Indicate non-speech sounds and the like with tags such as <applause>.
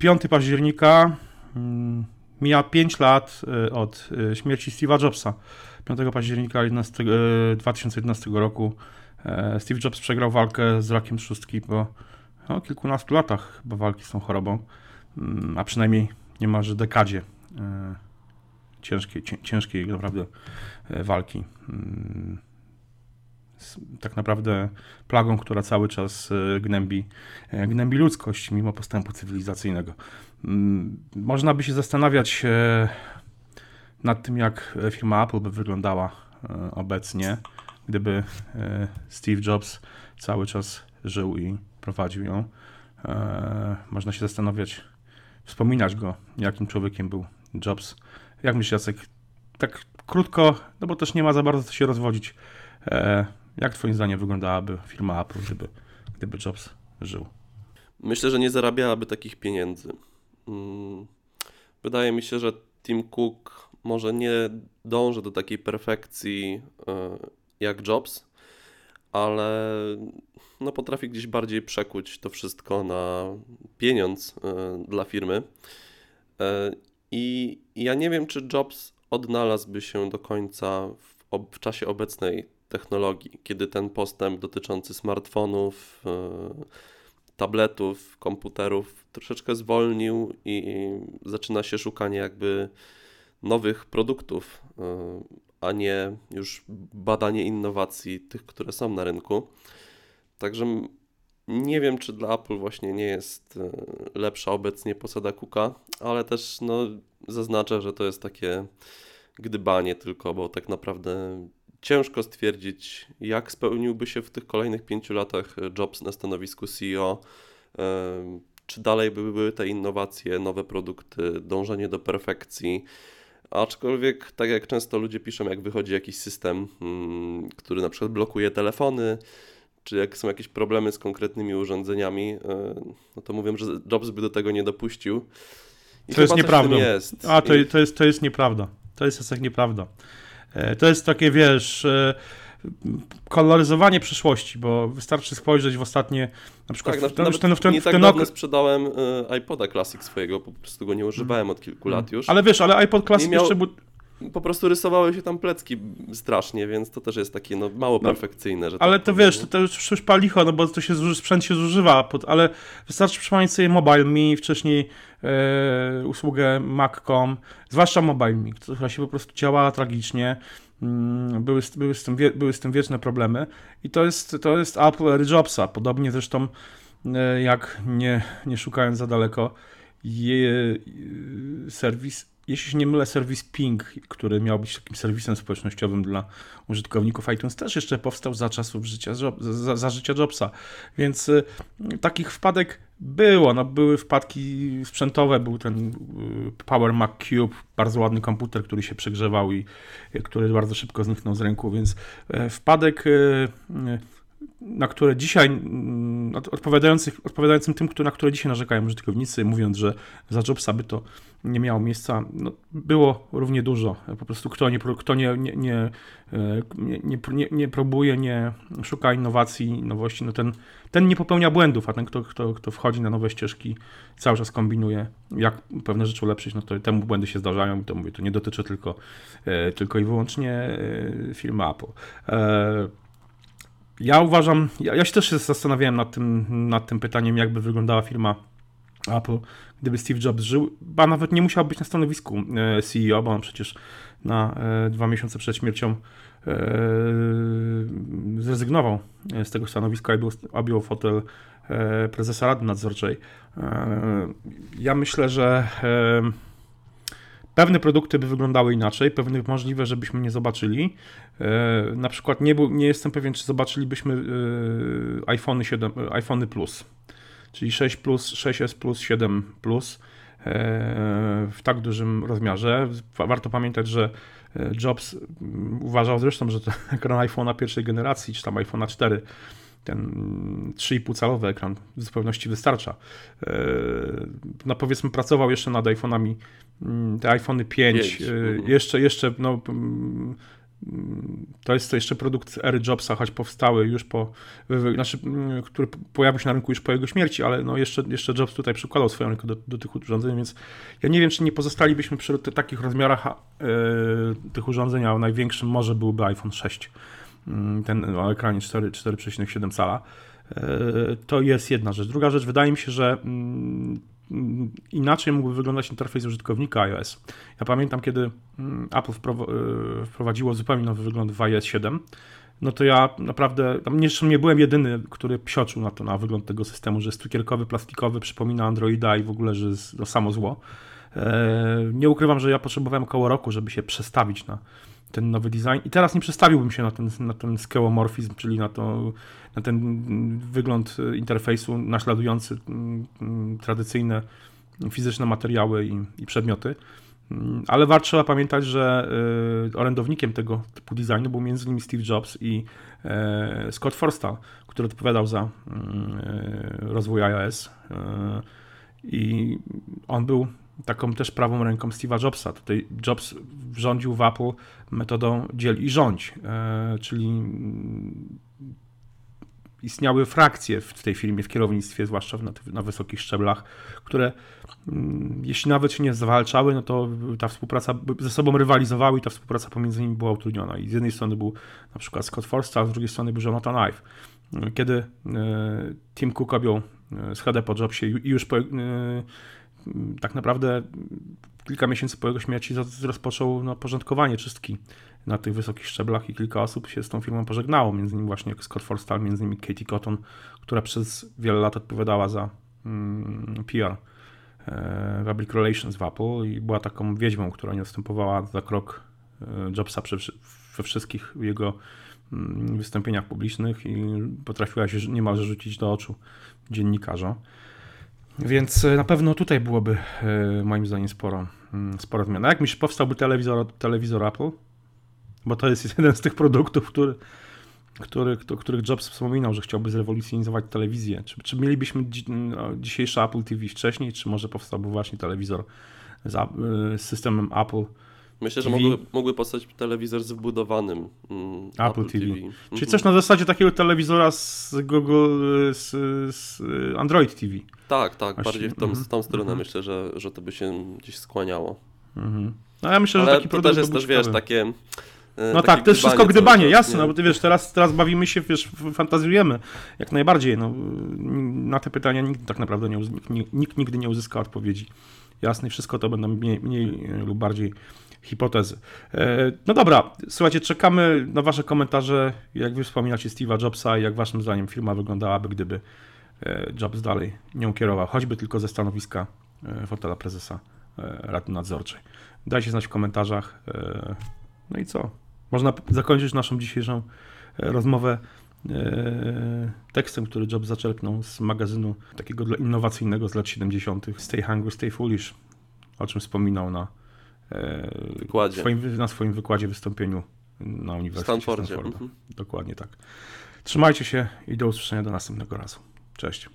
5 października mm, mija 5 lat y, od y, śmierci Steve'a Jobsa. 5 października 11, 2011 roku e, Steve Jobs przegrał walkę z rakiem trzustki po no, kilkunastu latach chyba walki z tą chorobą, mm, a przynajmniej niemalże dekadzie e, ciężkiej, ciężkiej naprawdę e, walki. Tak naprawdę plagą, która cały czas e, gnębi, gnębi ludzkość mimo postępu cywilizacyjnego. Mm, można by się zastanawiać nad tym, jak firma Apple by wyglądała obecnie, gdyby Steve Jobs cały czas żył i prowadził ją. Można się zastanawiać, wspominać go, jakim człowiekiem był Jobs. Jak myślisz, Jacek? Tak krótko, no bo też nie ma za bardzo co się rozwodzić. Jak twoim zdaniem wyglądałaby firma Apple, gdyby, gdyby Jobs żył? Myślę, że nie zarabiałaby takich pieniędzy. Mm, wydaje mi się, że Tim Cook może nie dąży do takiej perfekcji e, jak Jobs, ale no potrafi gdzieś bardziej przekuć to wszystko na pieniądz e, dla firmy. E, I ja nie wiem, czy Jobs odnalazłby się do końca w, w czasie obecnej technologii, kiedy ten postęp dotyczący smartfonów, e, tabletów, komputerów troszeczkę zwolnił i zaczyna się szukanie jakby nowych produktów, a nie już badanie innowacji tych, które są na rynku. Także nie wiem, czy dla Apple właśnie nie jest e, lepsza obecnie posada Cooka, ale też no, zaznaczę, że to jest takie gdybanie tylko, bo tak naprawdę ciężko stwierdzić, jak spełniłby się w tych kolejnych pięciu latach Jobs na stanowisku CEO. Czy dalej by były te innowacje, nowe produkty, dążenie do perfekcji. Aczkolwiek, tak jak często ludzie piszą, jak wychodzi jakiś system, hmm, który na przykład blokuje telefony, czy jak są jakieś problemy z konkretnymi urządzeniami, e, no to mówią, że Jobs by do tego nie dopuścił. I to jest nieprawda. Jest. A, to, to, jest, to jest nieprawda. To jest jak nieprawda. E, to jest takie, wiesz, e, koloryzowanie przyszłości, bo wystarczy spojrzeć w ostatnie, na przykład tak, w ten, nawet ten, w ten, nie tak ten okres... sprzedałem iPoda Classic swojego, po prostu go nie używałem od kilku lat już. Ale wiesz, ale iPod Classic miał... jeszcze był po prostu rysowały się tam plecki strasznie, więc to też jest takie no, mało no, perfekcyjne. Że ale tak to wiesz, to, to już, już palicho, no bo to się sprzęt się zużywa, pod, ale wystarczy przypomnieć sobie Mobile Me, wcześniej e, usługę Mac.com, zwłaszcza Mobile Me, która się po prostu działała tragicznie. Mm, były, były, z tym, były z tym wieczne problemy i to jest, to jest Apple Jobsa, podobnie zresztą e, jak nie, nie szukając za daleko, je, serwis jeśli się nie mylę, serwis Ping, który miał być takim serwisem społecznościowym dla użytkowników iTunes, też jeszcze powstał za czasów życia, za, za życia Jobsa. Więc y, takich wpadek było. No, były wpadki sprzętowe, był ten y, Power Mac Cube, bardzo ładny komputer, który się przegrzewał i y, który bardzo szybko zniknął z ręku, więc wpadek na które dzisiaj, odpowiadających, odpowiadającym tym, na które dzisiaj narzekają użytkownicy, mówiąc, że za Jobsa by to nie miało miejsca, no, było równie dużo. Po prostu kto nie, kto nie, nie, nie, nie, nie, nie próbuje, nie szuka innowacji, nowości, no ten, ten nie popełnia błędów, a ten, kto, kto, kto wchodzi na nowe ścieżki, cały czas kombinuje, jak pewne rzeczy ulepszyć, no to temu błędy się zdarzają i to mówię, to nie dotyczy tylko, e, tylko i wyłącznie e, firmy Apple. Ja uważam, ja, ja się też zastanawiałem nad tym, nad tym pytaniem, jakby wyglądała firma Apple, gdyby Steve Jobs żył, a nawet nie musiał być na stanowisku e, CEO, bo on przecież na e, dwa miesiące przed śmiercią e, zrezygnował z tego stanowiska i objął fotel prezesa Rady Nadzorczej. Ja myślę, że Pewne produkty by wyglądały inaczej, pewne możliwe, żebyśmy nie zobaczyli. E, na przykład nie, był, nie jestem pewien, czy zobaczylibyśmy e, iPhone 7, iPhone Plus, czyli 6 Plus, 6S Plus, 7 Plus e, w tak dużym rozmiarze. Warto pamiętać, że Jobs uważał zresztą, że to <laughs> ekran iPhone'a pierwszej generacji, czy tam iPhone'a 4 ten 3,5 calowy ekran w zupełności wystarcza. E, no powiedzmy pracował jeszcze nad iPhone'ami, mm, te iPhony 5, 5. E, mhm. jeszcze, jeszcze no, mm, to jest to jeszcze produkt ery Jobsa, choć powstały już po, znaczy, mm, który pojawił się na rynku już po jego śmierci, ale no jeszcze, jeszcze Jobs tutaj przykładał swoją rękę do, do tych urządzeń, więc ja nie wiem, czy nie pozostalibyśmy przy takich rozmiarach e, tych urządzeń, a największym może byłby iPhone 6, mm, ten o ekranie 4 4,7 cala. E, To jest jedna rzecz. Druga rzecz, wydaje mi się, że mm, mm, inaczej mógłby wyglądać interfejs użytkownika iOS. Ja pamiętam, kiedy mm, Apple e, wprowadziło zupełnie nowy wygląd w iOS 7, no to ja naprawdę, tam nie byłem jedyny, który psioczył na to, na wygląd tego systemu, że jest cukierkowy, plastikowy, przypomina Androida i w ogóle, że jest to samo zło. E, Nie ukrywam, że ja potrzebowałem około roku, żeby się przestawić na ten nowy design i teraz nie przestawiłbym się na ten, na ten skeomorfizm, czyli na, to, na ten wygląd interfejsu naśladujący mm, mm, tradycyjne fizyczne materiały i, i przedmioty. Mm, Ale warto trzeba pamiętać, że y, orędownikiem tego typu designu był m.in. Steve Jobs i e, Scott Forstall, który odpowiadał za e, rozwój iOS. I on był taką też prawą ręką Steve'a Jobsa. Tutaj Jobs rządził w Apple metodą dziel i rządź, e, czyli istniały frakcje w tej firmie, w kierownictwie, zwłaszcza na, wysokich szczeblach, które mm, jeśli nawet się nie zwalczały, no to ta współpraca ze sobą rywalizowały i ta współpraca pomiędzy nimi była utrudniona. I z jednej strony był na przykład Scott Forstall, a z drugiej strony był Jonathan Ive. Kiedy e, Tim Cook objął e, schedę po Jobsie i już po, tak naprawdę kilka miesięcy po jego śmierci rozpoczął no, porządkowanie czystki na tych wysokich szczeblach i kilka osób się z tą firmą pożegnało, między innymi właśnie Scott Forstall, między innymi Katie Cotton, która przez wiele lat odpowiadała za mm, PR e, Public Relations w Apple i była taką wiedźmą, która nie odstępowała za krok e, Jobsa przy, we wszystkich jego mm, wystąpieniach publicznych i potrafiła się niemalże rzucić do oczu dziennikarzom. Więc e, na pewno tutaj byłoby e, moim zdaniem sporo, mm, sporo zmian. A jak myślisz, powstałby telewizor, telewizor Apple? Bo to jest <laughs> jeden z tych produktów, który, który, których Jobs wspominał, że chciałby zrewolucjonizować telewizję. Czy, czy mielibyśmy dzi, dzisiejsze Apple TV wcześniej, czy może powstałby właśnie telewizor z, y, z systemem Apple? Myślę, że TV. mógłby, mógłby powstać telewizor z wbudowanym mm, Apple TV. Czyli Mhm. coś na zasadzie takiego telewizora z Google, z, z Android TV. Tak, tak, Właśnie, bardziej w tą, mhm, tą stronę mhm. myślę, że, że to by się gdzieś skłaniało. Mhm. No ja myślę, że Ale taki to też jest też, wiesz, takie... e, No tak, to jest wszystko gdybanie, czas, jasne, nie? no bo ty wiesz, teraz, teraz bawimy się, wiesz, fantazjujemy jak najbardziej, no na te pytania nikt tak naprawdę nie, nikt, nikt nigdy nie uzyska odpowiedzi. Jasne, wszystko to będą mniej, mniej lub bardziej hipotezy. E, No dobra, słuchajcie, czekamy na wasze komentarze, jak wy wspominacie Steve'a Jobsa i jak waszym zdaniem firma wyglądałaby, gdyby e, Jobs dalej nią kierował, choćby tylko ze stanowiska e, fotela prezesa Rady Nadzorczej. Dajcie znać w komentarzach. No i co? Można zakończyć naszą dzisiejszą rozmowę tekstem, który Jobs zaczerpnął z magazynu takiego innowacyjnego z lat 70. Stay Hungry, Stay Foolish, o czym wspominał na, Wykładzie. swoim, na swoim wykładzie, wystąpieniu na Uniwersytecie Stanfordzie. Stanforda. Mhm. Dokładnie tak. Trzymajcie się i do usłyszenia do następnego razu. Cześć.